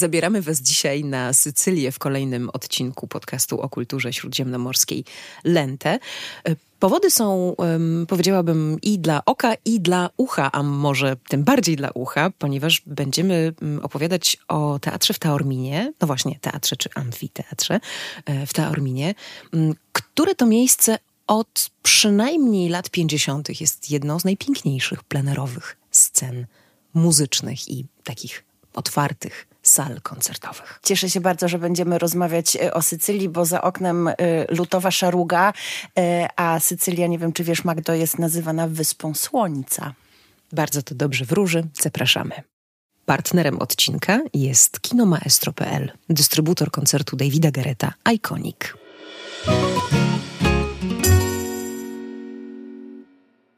Zabieramy Was dzisiaj na Sycylię w kolejnym odcinku podcastu o kulturze śródziemnomorskiej Lente. Powody są, powiedziałabym, i dla oka, i dla ucha, a może tym bardziej dla ucha, ponieważ będziemy opowiadać o teatrze w Taorminie, no właśnie, teatrze czy amfiteatrze e, w Taorminie, które to miejsce od przynajmniej lat 50. jest jedną z najpiękniejszych plenerowych scen muzycznych i takich otwartych sal koncertowych. Cieszę się bardzo, że będziemy rozmawiać e, o Sycylii, bo za oknem e, lutowa szaruga, e, a Sycylia, nie wiem czy wiesz Magdo, jest nazywana Wyspą Słońca. Bardzo to dobrze wróży. Zapraszamy. Partnerem odcinka jest kinomaestro.pl, dystrybutor koncertu Davida Gareta Iconic.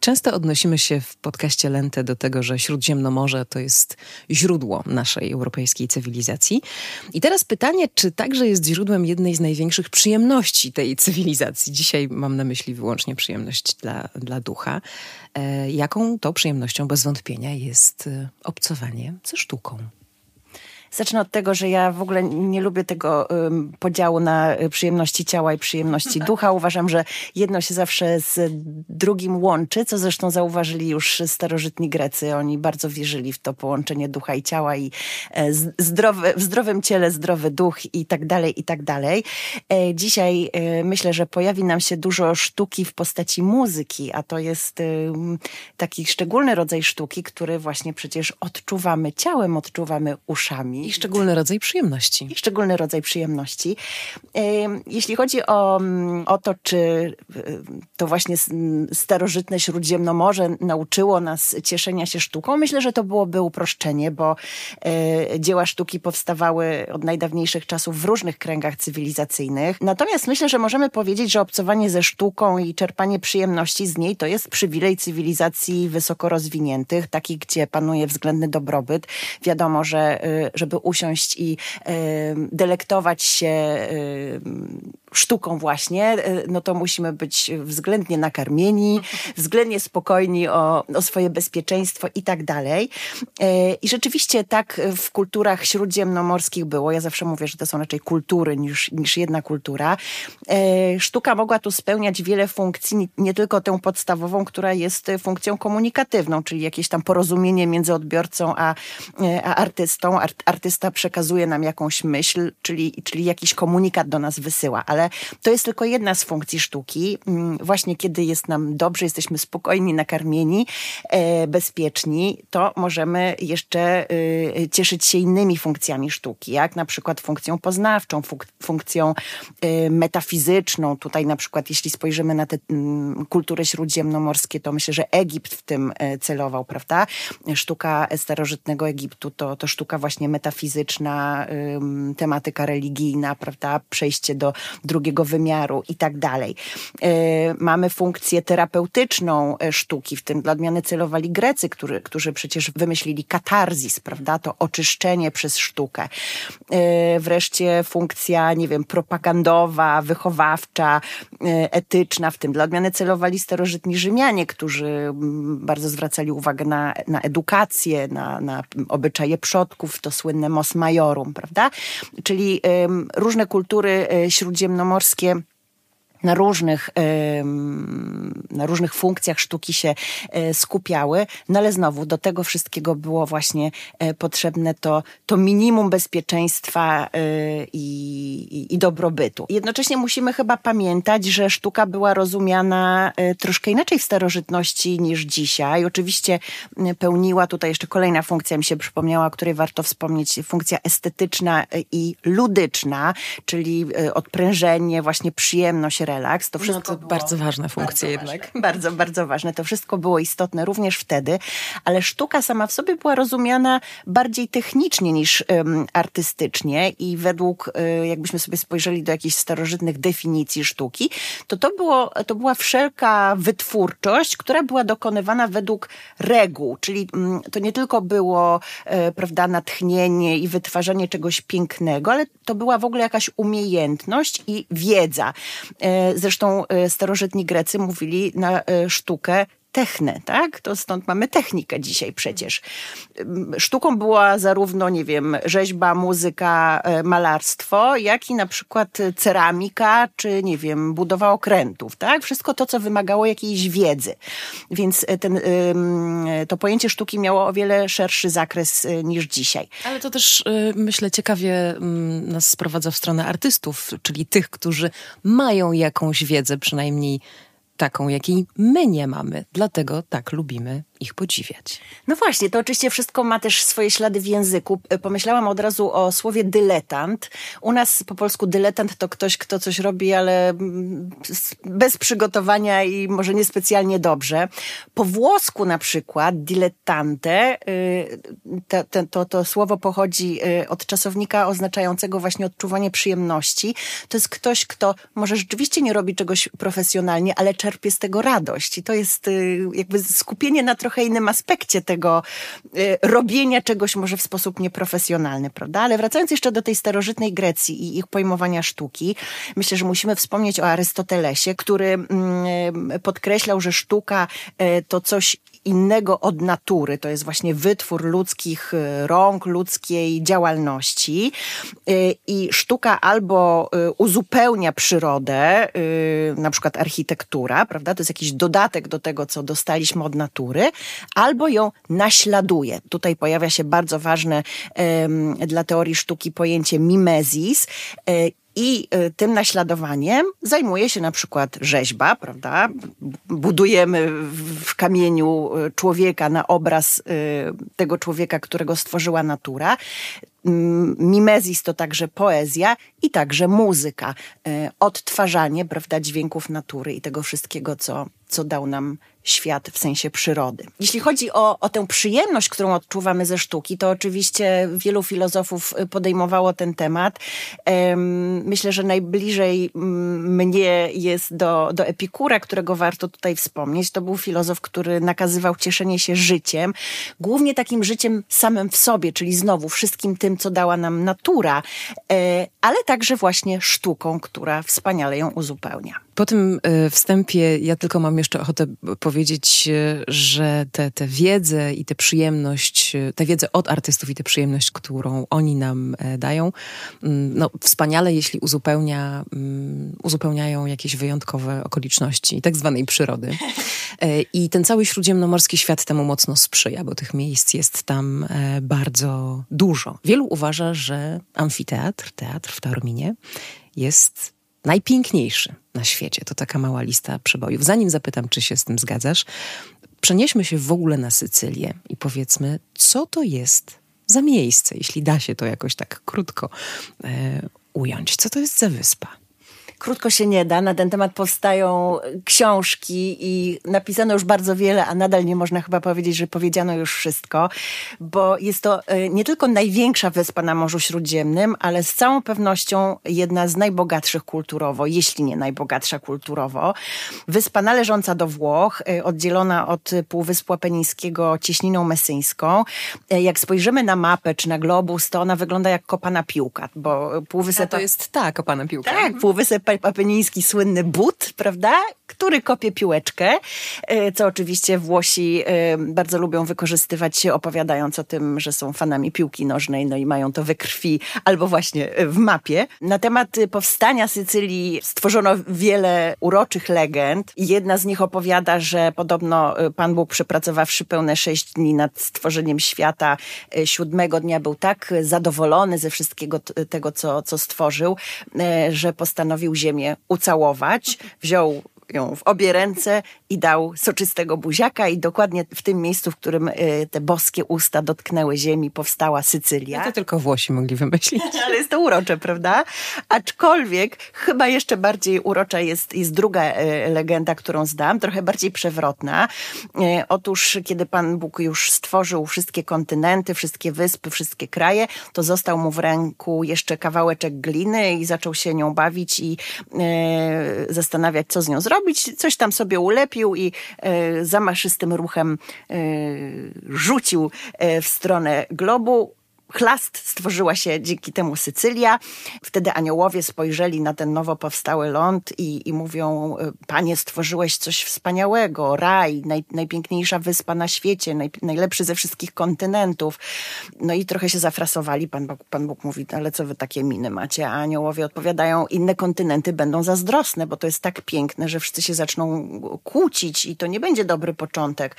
Często odnosimy się w podcaście Lente do tego, że Śródziemnomorze to jest źródło naszej europejskiej cywilizacji. I teraz pytanie, czy także jest źródłem jednej z największych przyjemności tej cywilizacji? Dzisiaj mam na myśli wyłącznie przyjemność dla, dla ducha. E, jaką to przyjemnością bez wątpienia jest e, obcowanie ze sztuką? Zacznę od tego, że ja w ogóle nie lubię tego um, podziału na y, przyjemności ciała i przyjemności ducha. Uważam, że jedno się zawsze z drugim łączy, co zresztą zauważyli już starożytni Grecy. Oni bardzo wierzyli w to połączenie ducha i ciała i e, zdrowy, w zdrowym ciele zdrowy duch i tak dalej, i tak dalej. E, dzisiaj e, myślę, że pojawi nam się dużo sztuki w postaci muzyki, a to jest taki szczególny rodzaj sztuki, który właśnie przecież odczuwamy ciałem, odczuwamy uszami. I szczególny rodzaj przyjemności. I szczególny rodzaj przyjemności. Jeśli chodzi o, mm, o to, czy y, to właśnie starożytne Śródziemnomorze nauczyło nas cieszenia się sztuką, myślę, że to byłoby uproszczenie, bo e, dzieła sztuki powstawały od najdawniejszych czasów w różnych kręgach cywilizacyjnych. Natomiast myślę, że możemy powiedzieć, że obcowanie ze sztuką i czerpanie przyjemności z niej to jest przywilej cywilizacji wysoko rozwiniętych, takich, gdzie panuje względny dobrobyt. Wiadomo, że, y, że żeby usiąść i delektować się sztuką właśnie, e, no to musimy być względnie nakarmieni, względnie spokojni o, o swoje bezpieczeństwo i tak dalej. E, I rzeczywiście tak w kulturach śródziemnomorskich było. Ja zawsze mówię, że to są raczej kultury niż, niż jedna kultura. E, sztuka mogła tu spełniać wiele funkcji, nie tylko tę podstawową, która jest funkcją komunikatywną, czyli jakieś tam porozumienie między odbiorcą a, a artystą. Artysta przekazuje nam jakąś myśl, czyli, czyli jakiś komunikat do nas wysyła, ale to jest tylko jedna z funkcji sztuki. Mm, właśnie kiedy jest nam dobrze, jesteśmy spokojni, nakarmieni, e, bezpieczni, to możemy jeszcze y, cieszyć się innymi funkcjami sztuki, jak na przykład funkcją poznawczą, funk funkcją y, metafizyczną. Tutaj na przykład, jeśli spojrzymy na te mm, kultury śródziemnomorskie, to myślę, że Egipt w tym e, celował, prawda? Sztuka starożytnego Egiptu to, to sztuka właśnie metafizyczna, tematyka religijna, prawda? Przejście do drugiego wymiaru i tak dalej. E, mamy funkcję terapeutyczną e, sztuki, w tym dla odmiany celowali Grecy, który, którzy przecież wymyślili katarzis, prawda, to oczyszczenie przez sztukę. E, wreszcie funkcja, nie wiem, propagandowa, wychowawcza, etyczna, w tym dla odmiany celowali starożytni Rzymianie, którzy mm, bardzo zwracali uwagę na, na edukację, na, na obyczaje przodków, to słynne mos majorum, prawda? Czyli różne kultury śródziemno morskie na różnych, na różnych funkcjach sztuki się e, skupiały, no ale znowu do tego wszystkiego było właśnie e, potrzebne to, to minimum bezpieczeństwa e, i, i dobrobytu. Jednocześnie musimy chyba pamiętać, że sztuka była rozumiana troszkę inaczej w starożytności niż dzisiaj. Oczywiście pełniła tutaj jeszcze kolejna funkcja, mi się przypomniała, o której warto wspomnieć, funkcja estetyczna i ludyczna, czyli odprężenie, właśnie przyjemność, relaks. To wszystko no to bardzo ważne funkcje bardzo jednak. Ważne, bardzo, bardzo ważne. To wszystko było istotne również wtedy, ale sztuka sama w sobie była rozumiana bardziej technicznie niż um, artystycznie i według, um, jakbyśmy sobie spojrzeli do jakichś starożytnych definicji sztuki, to to, było, to była wszelka wytwórczość, która była dokonywana według reguł, czyli um, to nie tylko było, e, prawda, natchnienie i wytwarzanie czegoś pięknego, ale to była w ogóle jakaś umiejętność i wiedza. E, Zresztą e, starożytni Grecy mówili na e, sztukę technę, tak? To stąd mamy technikę dzisiaj przecież. Sztuką była zarówno, nie wiem, rzeźba, muzyka, e, malarstwo, jak i na przykład ceramika, czy nie wiem, budowa okrętów, tak? Wszystko to, co wymagało jakiejś wiedzy. Więc e, ten, to pojęcie sztuki miało o wiele szerszy zakres e, niż dzisiaj. Ale to też, myślę, ciekawie nas sprowadza w stronę artystów, czyli tych, którzy mają jakąś wiedzę, przynajmniej taką, jakiej my nie mamy. Dlatego tak lubimy ich podziwiać. No właśnie, to oczywiście wszystko ma też swoje ślady w języku. E, pomyślałam od razu o słowie dyletant. U nas po polsku dyletant to ktoś, kto coś robi, ale mm, bez przygotowania i może niespecjalnie dobrze. Po włosku na przykład dilettante, y, to, to, to, słowo pochodzi y, od czasownika oznaczającego właśnie odczuwanie przyjemności. To jest ktoś, kto może rzeczywiście nie robi czegoś profesjonalnie, ale czerpie z tego radość. I to jest y, jakby skupienie na trochę trochę innym aspekcie tego y, robienia czegoś może w sposób nieprofesjonalny, prawda? Ale wracając jeszcze do tej starożytnej Grecji i ich pojmowania sztuki, myślę, że musimy wspomnieć o Arystotelesie, który mm, podkreślał, że sztuka y, to coś innego od natury. To jest właśnie wytwór ludzkich y, rąk, ludzkiej działalności. I sztuka albo uzupełnia przyrodę, na przykład architektura, prawda? To jest jakiś dodatek do tego, co dostaliśmy od natury, albo ją naśladuje. Tutaj pojawia się bardzo ważne dla teorii sztuki pojęcie mimezis. I e, tym naśladowaniem zajmuje się na przykład rzeźba, prawda? Budujemy w kamieniu e, człowieka na obraz tego człowieka, którego stworzyła natura. Mimezis to także poezja i także muzyka, odtwarzanie, prawda, dźwięków natury i tego wszystkiego, co, co dał nam świat w sensie przyrody. Jeśli chodzi o, o tę przyjemność, którą odczuwamy ze sztuki, to oczywiście wielu filozofów podejmowało ten temat. Myślę, że najbliżej mnie jest do, do Epikura, którego warto tutaj wspomnieć. To był filozof, który nakazywał cieszenie się życiem, głównie takim życiem samym w sobie, czyli znowu wszystkim tym, co dała nam natura, e, ale także właśnie sztuką, która wspaniale ją uzupełnia. Po tym e, wstępie ja tylko mam jeszcze ochotę powiedzieć, e, że tę te, te wiedzę i tę przyjemność, e, tę wiedzę od artystów i tę przyjemność, którą oni nam dają, mm, no wspaniale, jeśli uzupełnia, mm, uzupełniają jakieś wyjątkowe okoliczności tak zwanej przyrody. I ten cały śródziemnomorski świat temu mocno sprzyja, bo tych miejsc jest tam bardzo dużo. Wielu uważa, że amfiteatr, teatr w Taorminie jest najpiękniejszy na świecie. To taka mała lista przebojów. Zanim zapytam, czy się z tym zgadzasz, przenieśmy się w ogóle na Sycylię i powiedzmy, co to jest za miejsce, jeśli da się to jakoś tak krótko e, ująć. Co to jest za wyspa? Krótko się nie da. Na ten temat powstają książki i napisano już bardzo wiele, a nadal nie można chyba powiedzieć, że powiedziano już wszystko, bo jest to e, nie tylko największa wyspa na Morzu Śródziemnym, ale z całą pewnością jedna z najbogatszych kulturowo, jeśli nie najbogatsza kulturowo. Wyspa należąca do Włoch, e, oddzielona od Półwyspu Apenińskiego cieśniną mesyńską. E, jak spojrzymy na mapę czy na globus, to ona wygląda jak kopana piłka, bo Półwysep... A to jest ta kopana piłka. Tak, Półwysep apeniński słynny but, prawda? Który kopie piłeczkę, e, co oczywiście Włosi e, bardzo lubią wykorzystywać, opowiadając o tym, że są fanami piłki nożnej, no i mają to we krwi, albo właśnie w mapie. Na temat powstania Sycylii stworzono wiele uroczych legend. Jedna z nich opowiada, że podobno e, Pan Bóg przepracowawszy pełne sześć dni nad stworzeniem świata, siódmego dnia był tak zadowolony ze wszystkiego tego, co, co stworzył, że postanowił ziemię ucałować, wziął ją w obie ręce i dał soczystego buziaka i dokładnie w tym miejscu, w którym y, te boskie usta dotknęły ziemi, powstała Sycylia. No to tylko Włosi mogli wymyślić. Ale jest to urocze, prawda? Aczkolwiek chyba jeszcze bardziej urocza jest, jest druga y, legenda, którą zdam, trochę bardziej przewrotna. Y, otóż, kiedy Pan Bóg już stworzył wszystkie kontynenty, wszystkie wyspy, wszystkie kraje, to został mu w ręku jeszcze kawałeczek gliny i zaczął się nią bawić i zastanawiać, co z nią zrobić zrobić, coś tam sobie ulepił i e, zamaszystym ruchem e, rzucił e, w stronę globu chlast, stworzyła się dzięki temu Sycylia. Wtedy aniołowie spojrzeli na ten nowo powstały ląd i, i mówią, panie stworzyłeś coś wspaniałego, raj, naj, najpiękniejsza wyspa na świecie, naj, najlepszy ze wszystkich kontynentów. No i trochę się zafrasowali, pan Bóg, pan Bóg mówi, ale co wy takie miny macie? A aniołowie odpowiadają, inne kontynenty będą zazdrosne, bo to jest tak piękne, że wszyscy się zaczną kłócić i to nie będzie dobry początek.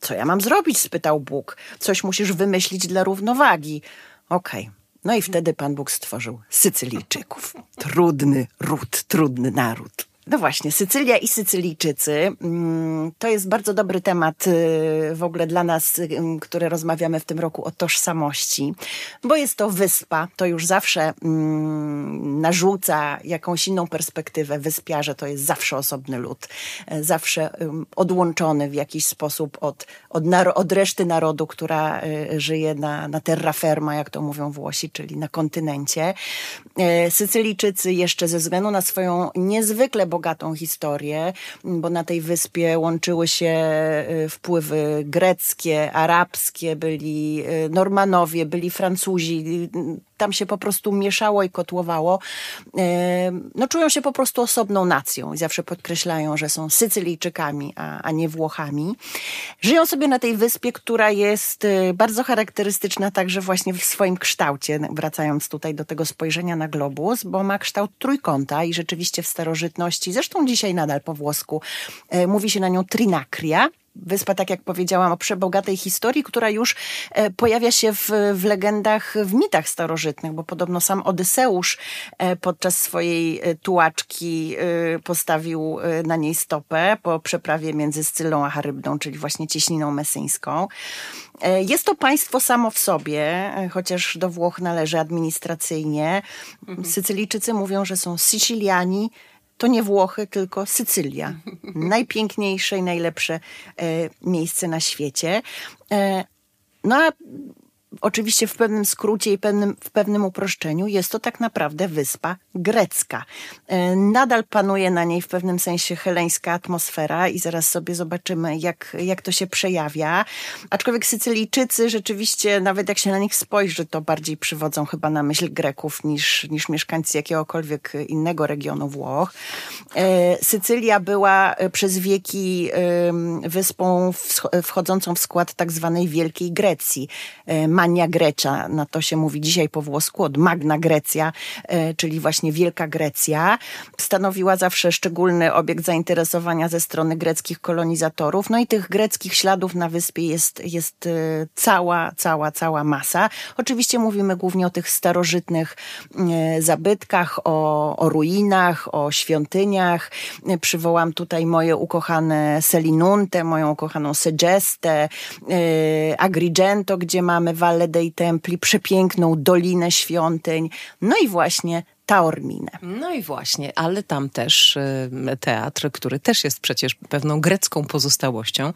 Co ja mam zrobić? spytał Bóg. Coś musisz wymyślić dla równowagi. Okej. Okay. No i wtedy Pan Bóg stworzył Sycylijczyków. Trudny ród, trudny naród. No właśnie, Sycylia i Sycylijczycy mm, to jest bardzo dobry temat y, w ogóle dla nas, y, które rozmawiamy w tym roku o tożsamości, bo jest to wyspa, to już zawsze mm, narzuca jakąś inną perspektywę. Wyspiarze to jest zawsze osobny lud, e, zawsze odłączony w jakiś sposób od, od, od reszty narodu, która y, żyje na, na terra firma, jak to mówią Włosi, czyli na kontynencie. E, Sycylijczycy jeszcze ze względu na swoją niezwykle bogatą historię, bo na tej wyspie łączyły się y, wpływy greckie, arabskie, byli y, Normanowie, byli Francuzi, tam się po prostu mieszało i kotłowało. No czują się po prostu osobną nacją i zawsze podkreślają, że są Sycylijczykami, a, a nie Włochami. Żyją sobie na tej wyspie, która jest y, bardzo charakterystyczna także właśnie w swoim kształcie, wracając tutaj do tego spojrzenia na globus, bo ma kształt trójkąta i rzeczywiście w starożytności, zresztą dzisiaj nadal po włosku, e, mówi się na nią trinakria, Wyspa, tak jak powiedziałam, o przebogatej historii, która już e, pojawia się w, w legendach, w mitach starożytnych, bo podobno sam Odyseusz e, podczas swojej e, tułaczki postawił na niej stopę po przeprawie między Scylą a Charybdą, czyli właśnie cieśniną mesyńską. Jest to państwo samo w sobie, chociaż do Włoch należy administracyjnie. Mhm. Sycylijczycy mówią, że są Syciliani, to nie Włochy, tylko Sycylia. Najpiękniejsze i najlepsze e, miejsce na świecie. E, no a oczywiście w pewnym skrócie i pewnym, w pewnym uproszczeniu, jest to tak naprawdę wyspa grecka. E, nadal panuje na niej w pewnym sensie heleńska atmosfera i zaraz sobie zobaczymy, jak, jak to się przejawia. Aczkolwiek Sycylijczycy rzeczywiście, nawet jak się na nich spojrzy, to bardziej przywodzą chyba na myśl Greków niż, niż mieszkańcy jakiegokolwiek innego regionu Włoch. E, Sycylia była e, przez wieki wyspą wchodzącą w skład tak zwanej Wielkiej Grecji. Magna Grecia, na to się mówi dzisiaj po włosku, od Magna Grecja, e, czyli właśnie Wielka Grecja. Stanowiła zawsze szczególny obiekt zainteresowania ze strony greckich kolonizatorów. No i tych greckich śladów na wyspie jest, jest e, cała, cała, cała masa. Oczywiście mówimy głównie o tych starożytnych e, zabytkach, o, o ruinach, o świątyniach. Przywołam tutaj moje ukochane Selinunte, moją ukochaną Segeste, Agrigento, gdzie mamy Valle dei Templi, przepiękną Dolinę Świątyń, no i właśnie Taorminę. No i właśnie, ale tam też y, teatr, który też jest przecież pewną grecką pozostałością.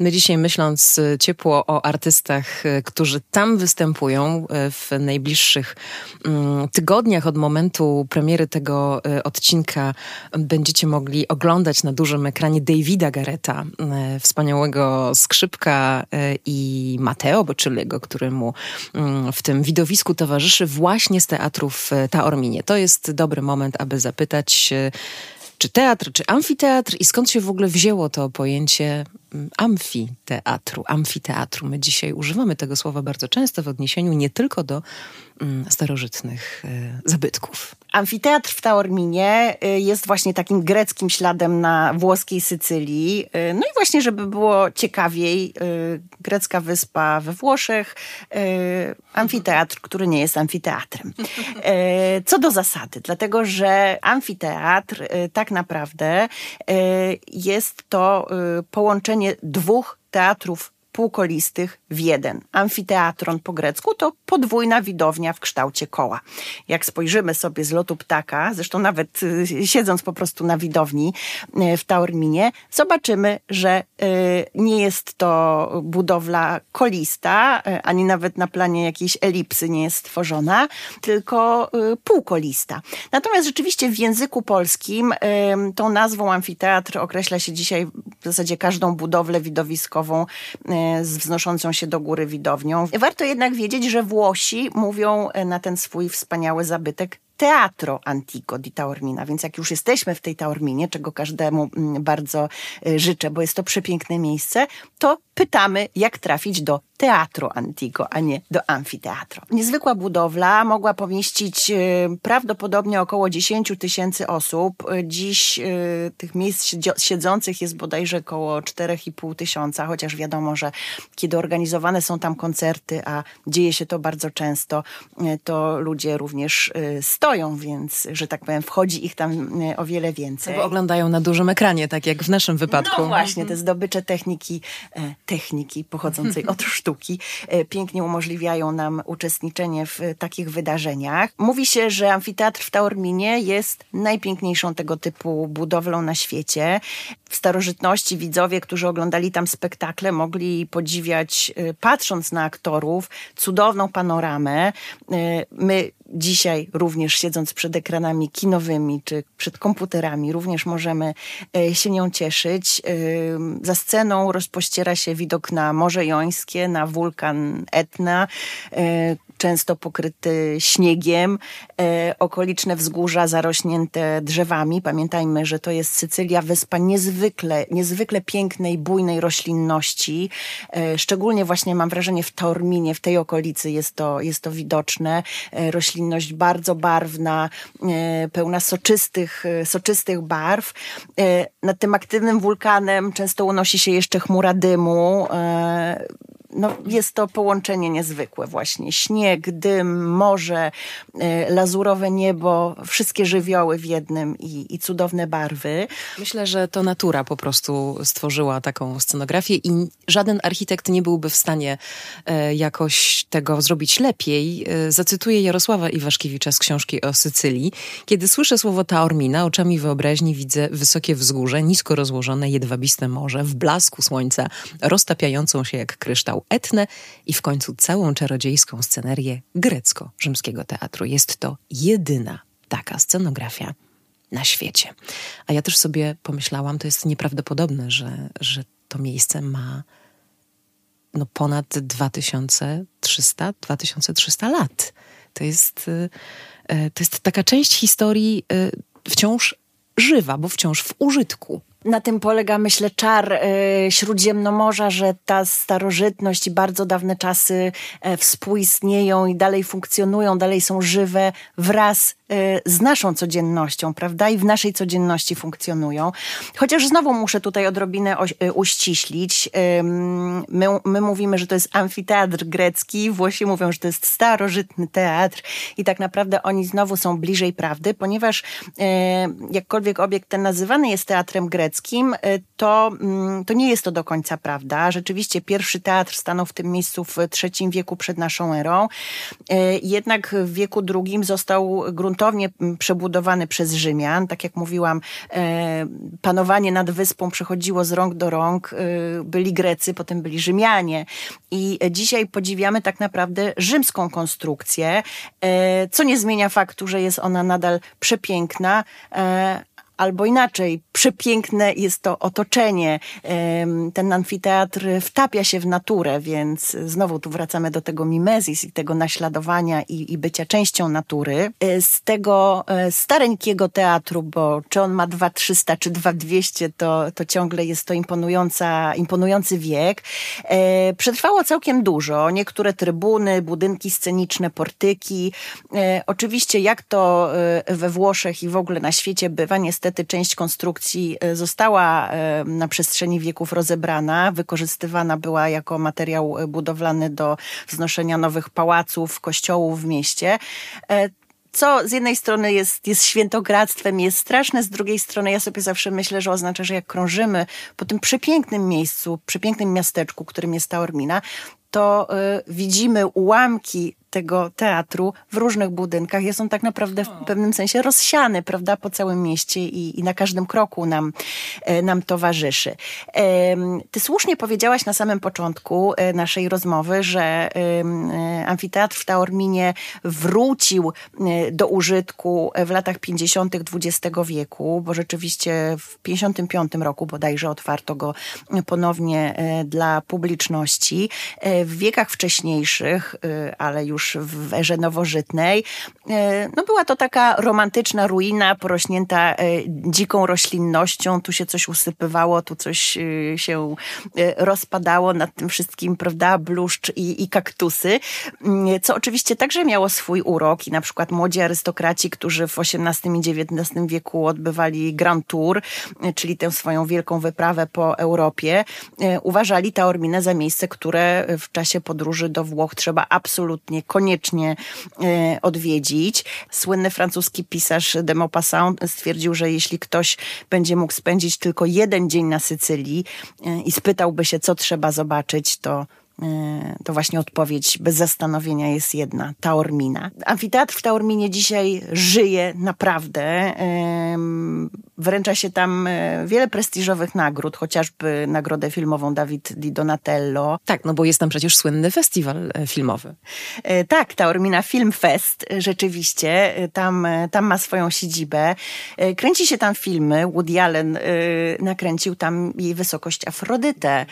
My dzisiaj myśląc y, ciepło o artystach, y, którzy tam występują w najbliższych mm, tygodniach od momentu premiery tego odcinka będziecie mogli oglądać na dużym ekranie Davida Gareta, wspaniałego skrzypka i Mateo Bocelliego, któremu mm, w tym widowisku towarzyszy właśnie z teatrów Taorminie to jest dobry moment, aby zapytać, czy teatr, czy amfiteatr i skąd się w ogóle wzięło to pojęcie amfiteatru, amfiteatru. My dzisiaj używamy tego słowa bardzo często w odniesieniu nie tylko do mm, starożytnych e, zabytków. Amfiteatr w Taorminie y, jest właśnie takim greckim śladem na włoskiej Sycylii. Y, no i właśnie, żeby było ciekawiej, grecka wyspa we Włoszech, amfiteatr, który nie jest amfiteatrem. Co do zasady, dlatego że amfiteatr tak naprawdę jest to połączenie dwóch teatrów półkolistych w jeden. Amfiteatron po grecku to podwójna widownia w kształcie koła. Jak spojrzymy sobie z lotu ptaka, zresztą nawet y, siedząc po prostu na widowni y, w Taorminie, zobaczymy, że y, nie jest to budowla kolista, ani nawet na planie jakiejś elipsy nie jest stworzona, tylko półkolista. Natomiast rzeczywiście w języku polskim tą nazwą amfiteatr określa się dzisiaj w zasadzie każdą budowlę widowiskową z wznoszącą się do góry widownią. Warto jednak wiedzieć, że Włosi mówią na ten swój wspaniały zabytek Teatro Antico di Taormina. Więc jak już jesteśmy w tej Taorminie, czego każdemu mm, bardzo y, życzę, bo jest to przepiękne miejsce, to pytamy, jak trafić do Teatro Antico, a nie do Amfiteatro. Niezwykła budowla mogła pomieścić y, prawdopodobnie około 10 tysięcy osób. Dziś y, tych miejsc siedzących jest bodajże około 4,5 tysiąca, chociaż wiadomo, że kiedy organizowane są tam koncerty, a dzieje się to bardzo często, to ludzie również stoją stoją, więc, że tak powiem, wchodzi ich tam e, o wiele więcej. Bo oglądają na dużym ekranie, tak jak w naszym wypadku. No właśnie, te zdobycze techniki, e, techniki pochodzącej od sztuki e, pięknie umożliwiają nam uczestniczenie w takich wydarzeniach. Mówi się, że amfiteatr w Taorminie jest najpiękniejszą tego typu budowlą na świecie. W starożytności widzowie, którzy oglądali tam spektakle, mogli podziwiać, patrząc na aktorów, cudowną panoramę. My dzisiaj również siedząc przed ekranami kinowymi czy przed komputerami, również możemy e, się nią cieszyć. E, za sceną rozpościera się widok na Morze Jońskie, na wulkan Etna, e, często pokryty śniegiem, e, okoliczne wzgórza zarośnięte drzewami. Pamiętajmy, że to jest Sycylia, wyspa niezwykle, niezwykle pięknej, bujnej roślinności. E, szczególnie właśnie mam wrażenie w Taorminie, w tej okolicy jest to, jest to widoczne. E, roślinność bardzo barwna, pełna soczystych, soczystych barw. Nad tym aktywnym wulkanem często unosi się jeszcze chmura dymu no, jest to połączenie niezwykłe właśnie. Śnieg, dym, morze, e, lazurowe niebo, wszystkie żywioły w jednym i, i cudowne barwy. Myślę, że to natura po prostu stworzyła taką scenografię i żaden architekt nie byłby w stanie e, jakoś tego zrobić lepiej. E, zacytuję Jarosława Iwaszkiewicza z książki o Sycylii. Kiedy słyszę słowo Taormina, oczami wyobraźni widzę wysokie wzgórze, nisko rozłożone, jedwabiste morze, w blasku słońca, roztapiającą się jak kryształ Etnę i w końcu całą czarodziejską scenerię grecko-rzymskiego teatru. Jest to jedyna taka scenografia na świecie. A ja też sobie pomyślałam, to jest nieprawdopodobne, że, że to miejsce ma no ponad 2300, 2300 lat. To jest, y, y, to jest taka część historii y, wciąż żywa, bo wciąż w użytku na tym polega, myślę, czar y, Śródziemnomorza, że ta starożytność i bardzo dawne czasy y, współistnieją i dalej funkcjonują, dalej są żywe wraz z naszą codziennością, prawda? I w naszej codzienności funkcjonują. Chociaż znowu muszę tutaj odrobinę y, uściślić. My, my mówimy, że to jest amfiteatr grecki, Włosi mówią, że to jest starożytny teatr i tak naprawdę oni znowu są bliżej prawdy, ponieważ y, jakkolwiek obiekt ten nazywany jest teatrem greckim, y, to, mm, to nie jest to do końca prawda. Rzeczywiście pierwszy teatr stanął w tym miejscu w III wieku przed naszą erą. Y, jednak w wieku II został gruntownie mm, przebudowany przez Rzymian. Tak jak mówiłam, e, panowanie nad wyspą przechodziło z rąk do rąk. Y, byli Grecy, potem byli Rzymianie. I dzisiaj podziwiamy tak naprawdę rzymską konstrukcję, e, co nie zmienia faktu, że jest ona nadal przepiękna, e, albo inaczej, przepiękne jest to otoczenie. Ten amfiteatr wtapia się w naturę, więc znowu tu wracamy do tego mimezis i tego naśladowania i, i bycia częścią natury. E, z tego e, stareńkiego teatru, bo czy on ma 2300 czy 2200, to, to ciągle jest to imponująca, imponujący wiek. E, przetrwało całkiem dużo. Niektóre trybuny, budynki sceniczne, portyki. Oczywiście jak to we Włoszech i w ogóle na świecie bywa, niestety niestety część konstrukcji e, została e, na przestrzeni wieków rozebrana, wykorzystywana była jako materiał e, budowlany do wznoszenia nowych pałaców, kościołów w mieście. Co z jednej strony jest, jest świętokradztwem, jest straszne, z drugiej strony ja sobie zawsze myślę, że oznacza, że jak krążymy po tym przepięknym miejscu, przepięknym miasteczku, którym jest Taormina, to y, widzimy ułamki tego teatru w różnych budynkach. Jest on tak naprawdę w pewnym sensie rozsiany, prawda, po całym mieście i, i na każdym kroku nam, e, nam towarzyszy. Ty słusznie powiedziałaś na samym początku e, naszej rozmowy, że e, amfiteatr w Taorminie wrócił do użytku w latach 50. XX wieku, bo rzeczywiście w 55 roku bodajże otwarto go ponownie dla publiczności. W wiekach wcześniejszych, ale już w erze nowożytnej, no była to taka romantyczna ruina porośnięta dziką roślinnością. Tu się coś usypywało, tu coś y, się rozpadało nad tym wszystkim, prawda, bluszcz i, i kaktusy, mm, co oczywiście także miało swój urok i na przykład młodzi arystokraci, którzy w XVIII i XIX wieku odbywali Grand Tour, czyli tę swoją wielką wyprawę po Europie, uważali Taorminę za miejsce, które w czasie podróży do Włoch trzeba absolutnie, koniecznie odwiedzić. Słynny francuski pisarz de Maupassant stwierdził, że jeśli ktoś będzie mógł spędzić tylko jeden dzień na Sycylii e, i spytałby się, co trzeba zobaczyć, to e, to właśnie odpowiedź bez zastanowienia jest jedna, Taormina. Amfiteatr w Taorminie dzisiaj żyje naprawdę. Wręcza się tam e, wiele prestiżowych nagród, chociażby nagrodę filmową Dawid Di Donatello. Tak, no bo jest tam przecież słynny festiwal e, filmowy. E, tak, Taormina Film Fest, rzeczywiście. Tam, tam ma swoją siedzibę. Kręci się tam filmy. Woody Allen nakręcił tam jej wysokość Afrodytę.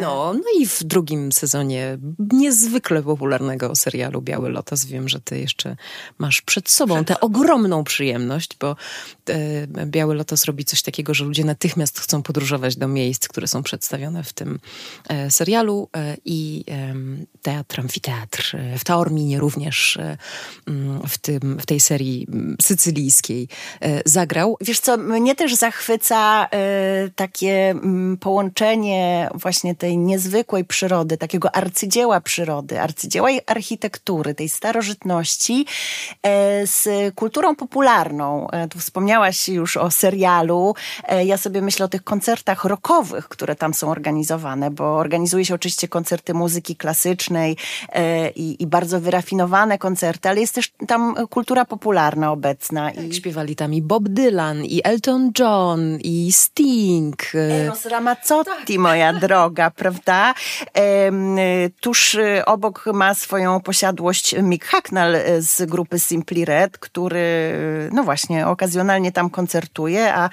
No, no i w drugim sezonie niezwykle popularnego serialu Biały Lotos. Wiem, że ty jeszcze masz przed sobą tę ogromną przyjemność, bo Biały Lotos to zrobi coś takiego, że ludzie natychmiast chcą podróżować do miejsc, które są przedstawione w tym e, serialu e, i teatr, amfiteatr e, w Taorminie również mm, w, tym, w tej serii mm, sycylijskiej zagrał. Wiesz co, mnie też zachwyca takie mm, połączenie właśnie tej niezwykłej przyrody, takiego arcydzieła przyrody, arcydzieła architektury, tej starożytności z kulturą popularną. Tu wspomniałaś już o serialu serialu. E, ja sobie myślę o tych koncertach rockowych, które tam są organizowane, bo organizuje się oczywiście koncerty muzyki klasycznej e, i, i bardzo wyrafinowane koncerty, ale jest też tam kultura popularna obecna. Tak, I... śpiewali tam i Bob Dylan, i Elton John, i Sting. E, Eros Ramazzotti, tak. moja droga, prawda? Tuż obok ma swoją posiadłość Mick Hacknell z grupy Simply Red, który no właśnie okazjonalnie tam koncertuje, a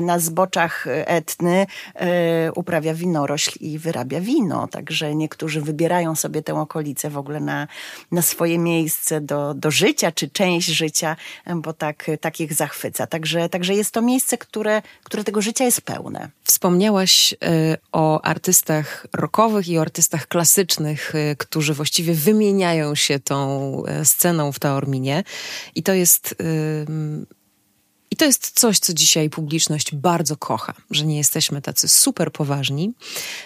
na zboczach Etny e, uprawia winorośl i wyrabia wino. Także niektórzy wybierają sobie tę okolicę w ogóle na, na swoje miejsce do, do życia, czy część życia, bo tak, tak ich zachwyca. Także, także jest to miejsce, które, które tego życia jest pełne. Wspomniałaś e, o artystach rockowych i o artystach klasycznych, e, którzy właściwie wymieniają się tą sceną w Taorminie. I to jest to jest coś, co dzisiaj publiczność bardzo kocha, że nie jesteśmy tacy super poważni,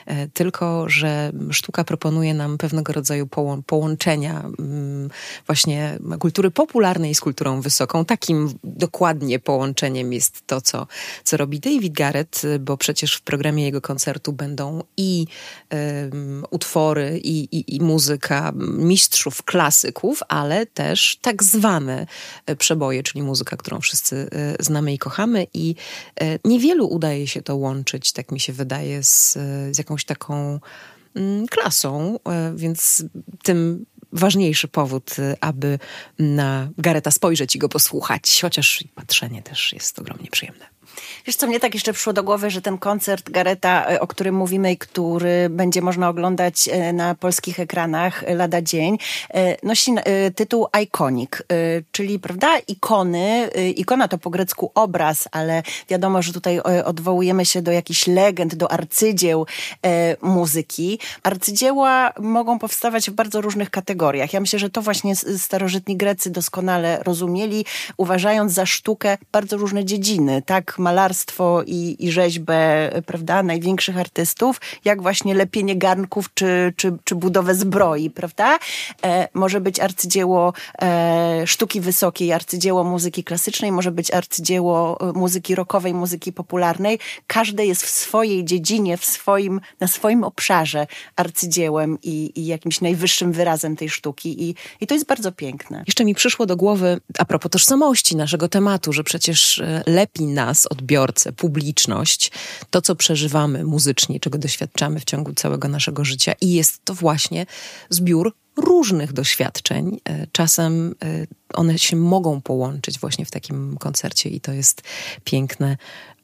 e, tylko że sztuka proponuje nam pewnego rodzaju połączenia mm, właśnie kultury popularnej z kulturą wysoką. Takim dokładnie połączeniem jest to, co, co robi David Garrett, bo przecież w programie jego koncertu będą i utwory, i, i, i muzyka mistrzów, klasyków, ale też tak zwane przeboje, czyli muzyka, którą wszyscy e, znamy i kochamy i e, niewielu udaje się to łączyć, tak mi się wydaje, z, z jakąś taką mm, klasą, e, więc tym ważniejszy powód, e, aby na Gareta spojrzeć i go posłuchać, chociaż patrzenie też jest ogromnie przyjemne. Wiesz, co mnie tak jeszcze przyszło do głowy, że ten koncert Gareta, e, o którym mówimy i który będzie można oglądać e, na polskich ekranach lada dzień, e, nosi tytuł Iconic, czyli, prawda, ikony. Ikona to po grecku obraz, ale wiadomo, że tutaj odwołujemy się do jakichś legend, do arcydzieł muzyki. Arcydzieła mogą powstawać w bardzo różnych kategoriach. Ja myślę, że to właśnie starożytni Grecy doskonale rozumieli, uważając za sztukę bardzo różne dziedziny, tak malarstwo i, i rzeźbę, prawda, największych artystów, jak właśnie lepienie garnków czy, czy, czy budowę zbroi, prawda? E, może być arcydzieło e, sztuki wysokiej, arcydzieło muzyki klasycznej, może być arcydzieło e, muzyki rockowej, muzyki popularnej. Każde jest w swojej dziedzinie, w swoim, na swoim obszarze arcydziełem i, i jakimś najwyższym wyrazem tej sztuki i, i to jest bardzo piękne. Jeszcze mi przyszło do głowy, a propos tożsamości naszego tematu, że przecież e, lepi nas, odbiorcę, publiczność, to co przeżywamy muzycznie, czego doświadczamy w ciągu całego naszego życia. I jest to właśnie zbiór różnych doświadczeń. E, czasem e, one się mogą połączyć właśnie w takim koncercie i to jest piękne,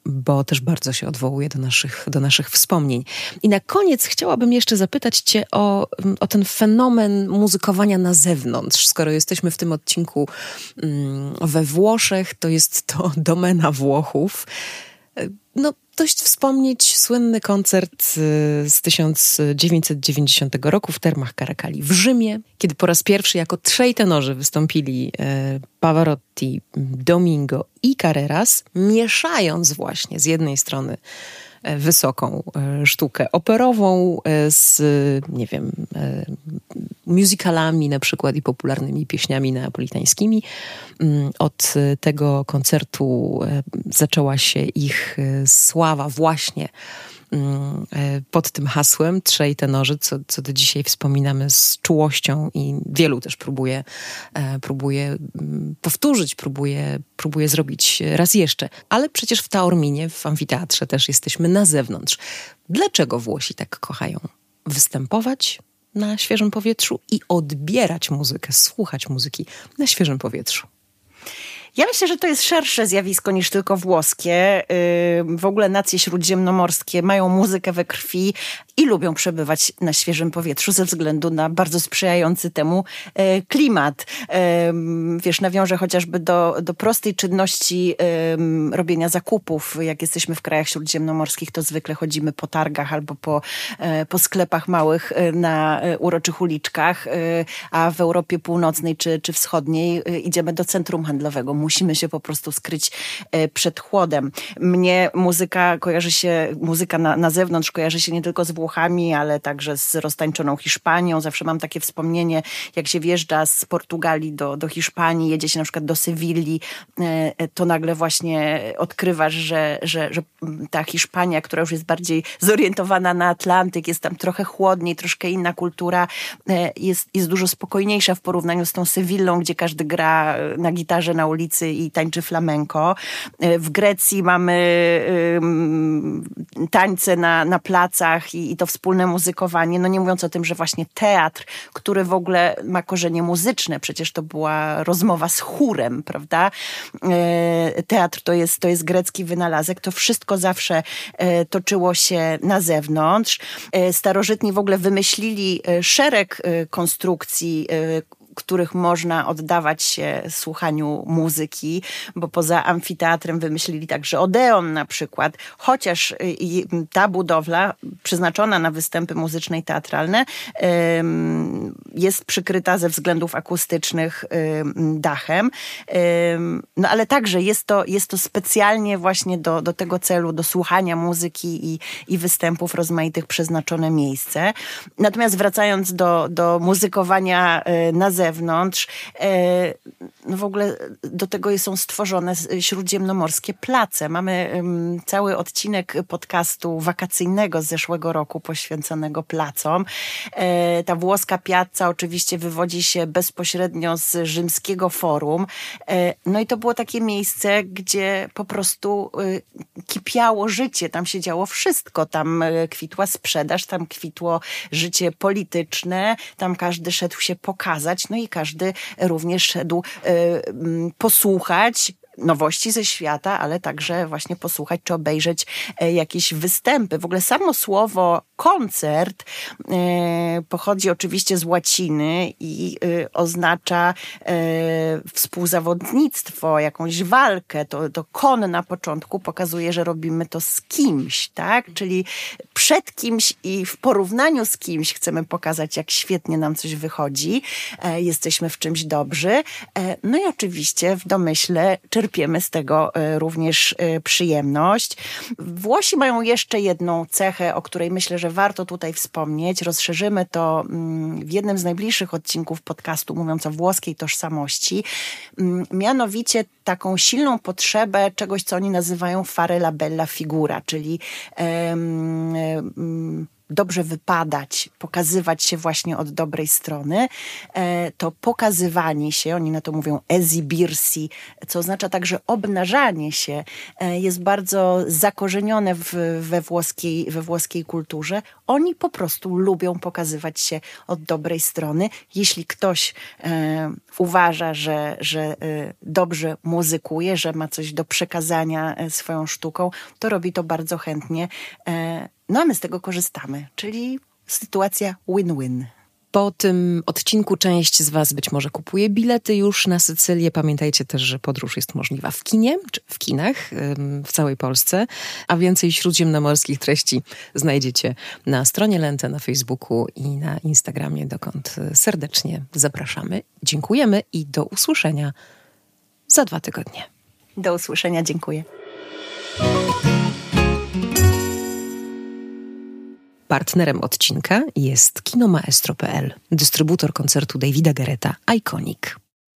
bo też bardzo się odwołuje do naszych, do naszych wspomnień. I na koniec chciałabym jeszcze zapytać Cię o, o ten fenomen muzykowania na zewnątrz. Skoro jesteśmy w tym odcinku mm, we Włoszech, to jest to domena Włochów. No, dość wspomnieć słynny koncert y, z 1990 roku w Termach Caracali w Rzymie, kiedy po raz pierwszy jako trzej tenorzy wystąpili e, Pavarotti, Domingo i Carreras, mieszając właśnie z jednej strony wysoką e, sztukę operową e, z, nie wiem, musicalami na przykład i popularnymi pieśniami neapolitańskimi. Mm, od tego koncertu zaczęła się ich sława właśnie e, pod tym hasłem trzej tenorzy, co, co do dzisiaj wspominamy z czułością i wielu też próbuje, e, próbuje mm, powtórzyć, próbuje, próbuje zrobić raz jeszcze. Ale przecież w Taorminie, w amfiteatrze też jesteśmy na zewnątrz. Dlaczego Włosi tak kochają występować na świeżym powietrzu i odbierać muzykę, słuchać muzyki na świeżym powietrzu? Ja myślę, że to jest szersze zjawisko niż tylko włoskie. W ogóle nacje śródziemnomorskie mają muzykę we krwi i lubią przebywać na świeżym powietrzu ze względu na bardzo sprzyjający temu e, klimat. Wiesz, nawiążę chociażby do, do prostej czynności robienia zakupów. Jak jesteśmy w krajach śródziemnomorskich, to zwykle chodzimy po targach albo po, e, po sklepach małych e, na uroczych uliczkach, a w Europie Północnej czy, czy Wschodniej idziemy do centrum handlowego musimy się po prostu skryć e, przed chłodem. Mnie muzyka kojarzy się, muzyka na, na zewnątrz kojarzy się nie tylko z Włochami, ale także z roztańczoną Hiszpanią. Zawsze mam takie wspomnienie, jak się wjeżdża z Portugalii do, do Hiszpanii, jedzie się na przykład do Sewilli, e, e, to nagle właśnie odkrywasz, że, że, że ta Hiszpania, która już jest bardziej zorientowana na Atlantyk, jest tam trochę chłodniej, troszkę inna kultura, jest, jest dużo spokojniejsza w porównaniu z tą Sewillą, gdzie każdy gra na gitarze na ulicy i tańczy flamenko. E, w Grecji mamy tańce na, na placach i, i to wspólne muzykowanie. No nie mówiąc o tym, że właśnie teatr, który w ogóle ma korzenie muzyczne, przecież to była rozmowa z chórem, prawda? E, teatr to jest, to jest grecki wynalazek. To wszystko zawsze e, toczyło się na zewnątrz. Starożytni w ogóle wymyślili szereg konstrukcji których można oddawać się słuchaniu muzyki, bo poza amfiteatrem wymyślili także Odeon na przykład, chociaż y, ta budowla przeznaczona na występy muzyczne i teatralne jest przykryta ze względów akustycznych dachem, no ale także jest to, jest to specjalnie właśnie do, do tego celu, do słuchania muzyki i, i występów rozmaitych przeznaczone miejsce. Natomiast wracając do, do muzykowania y, na zewnątrz, zewnątrz. E, no w ogóle do tego są stworzone śródziemnomorskie place. Mamy cały odcinek podcastu wakacyjnego z zeszłego roku poświęconego placom. E, ta włoska piazza oczywiście wywodzi się bezpośrednio z rzymskiego forum. E, no i to było takie miejsce, gdzie po prostu kipiało życie. Tam się działo wszystko. Tam kwitła sprzedaż, tam kwitło życie polityczne, tam każdy szedł się pokazać. No i każdy również szedł e, posłuchać, nowości ze świata, ale także właśnie posłuchać czy obejrzeć e, jakieś występy. W ogóle samo słowo koncert e, pochodzi oczywiście z łaciny i e, oznacza współzawodnictwo, jakąś walkę. To, to kon na początku pokazuje, że robimy to z kimś, tak? Czyli przed kimś i w porównaniu z kimś chcemy pokazać, jak świetnie nam coś wychodzi. Jesteśmy w czymś dobrzy. No i oczywiście w domyśle czerpiemy czerpiemy z tego e, również e, przyjemność. Włosi mają jeszcze jedną cechę, o której myślę, że warto tutaj wspomnieć. Rozszerzymy to mm, w jednym z najbliższych odcinków podcastu, mówiąc o włoskiej tożsamości. Mm, mianowicie taką silną potrzebę czegoś, co oni nazywają fare la bella figura, czyli um, um, dobrze wypadać, pokazywać się właśnie od dobrej strony, e, to pokazywanie się, oni na to mówią ezibirsi, co oznacza także obnażanie się, e, jest bardzo zakorzenione w, we, włoskiej, we włoskiej kulturze. Oni po prostu lubią pokazywać się od dobrej strony. Jeśli ktoś e, uważa, że, że dobrze muzykuje, że ma coś do przekazania swoją sztuką, to robi to bardzo chętnie. No a my z tego korzystamy, czyli sytuacja win-win. Po tym odcinku część z Was być może kupuje bilety już na Sycylię. Pamiętajcie też, że podróż jest możliwa w kinie, czy w kinach w całej Polsce, a więcej śródziemnomorskich treści znajdziecie na stronie Lente, na Facebooku i na Instagramie, dokąd serdecznie zapraszamy. Dziękujemy i do usłyszenia za dwa tygodnie. Do usłyszenia, dziękuję. Partnerem odcinka jest kinomaestro.pl, dystrybutor koncertu Davida Gareta Iconic.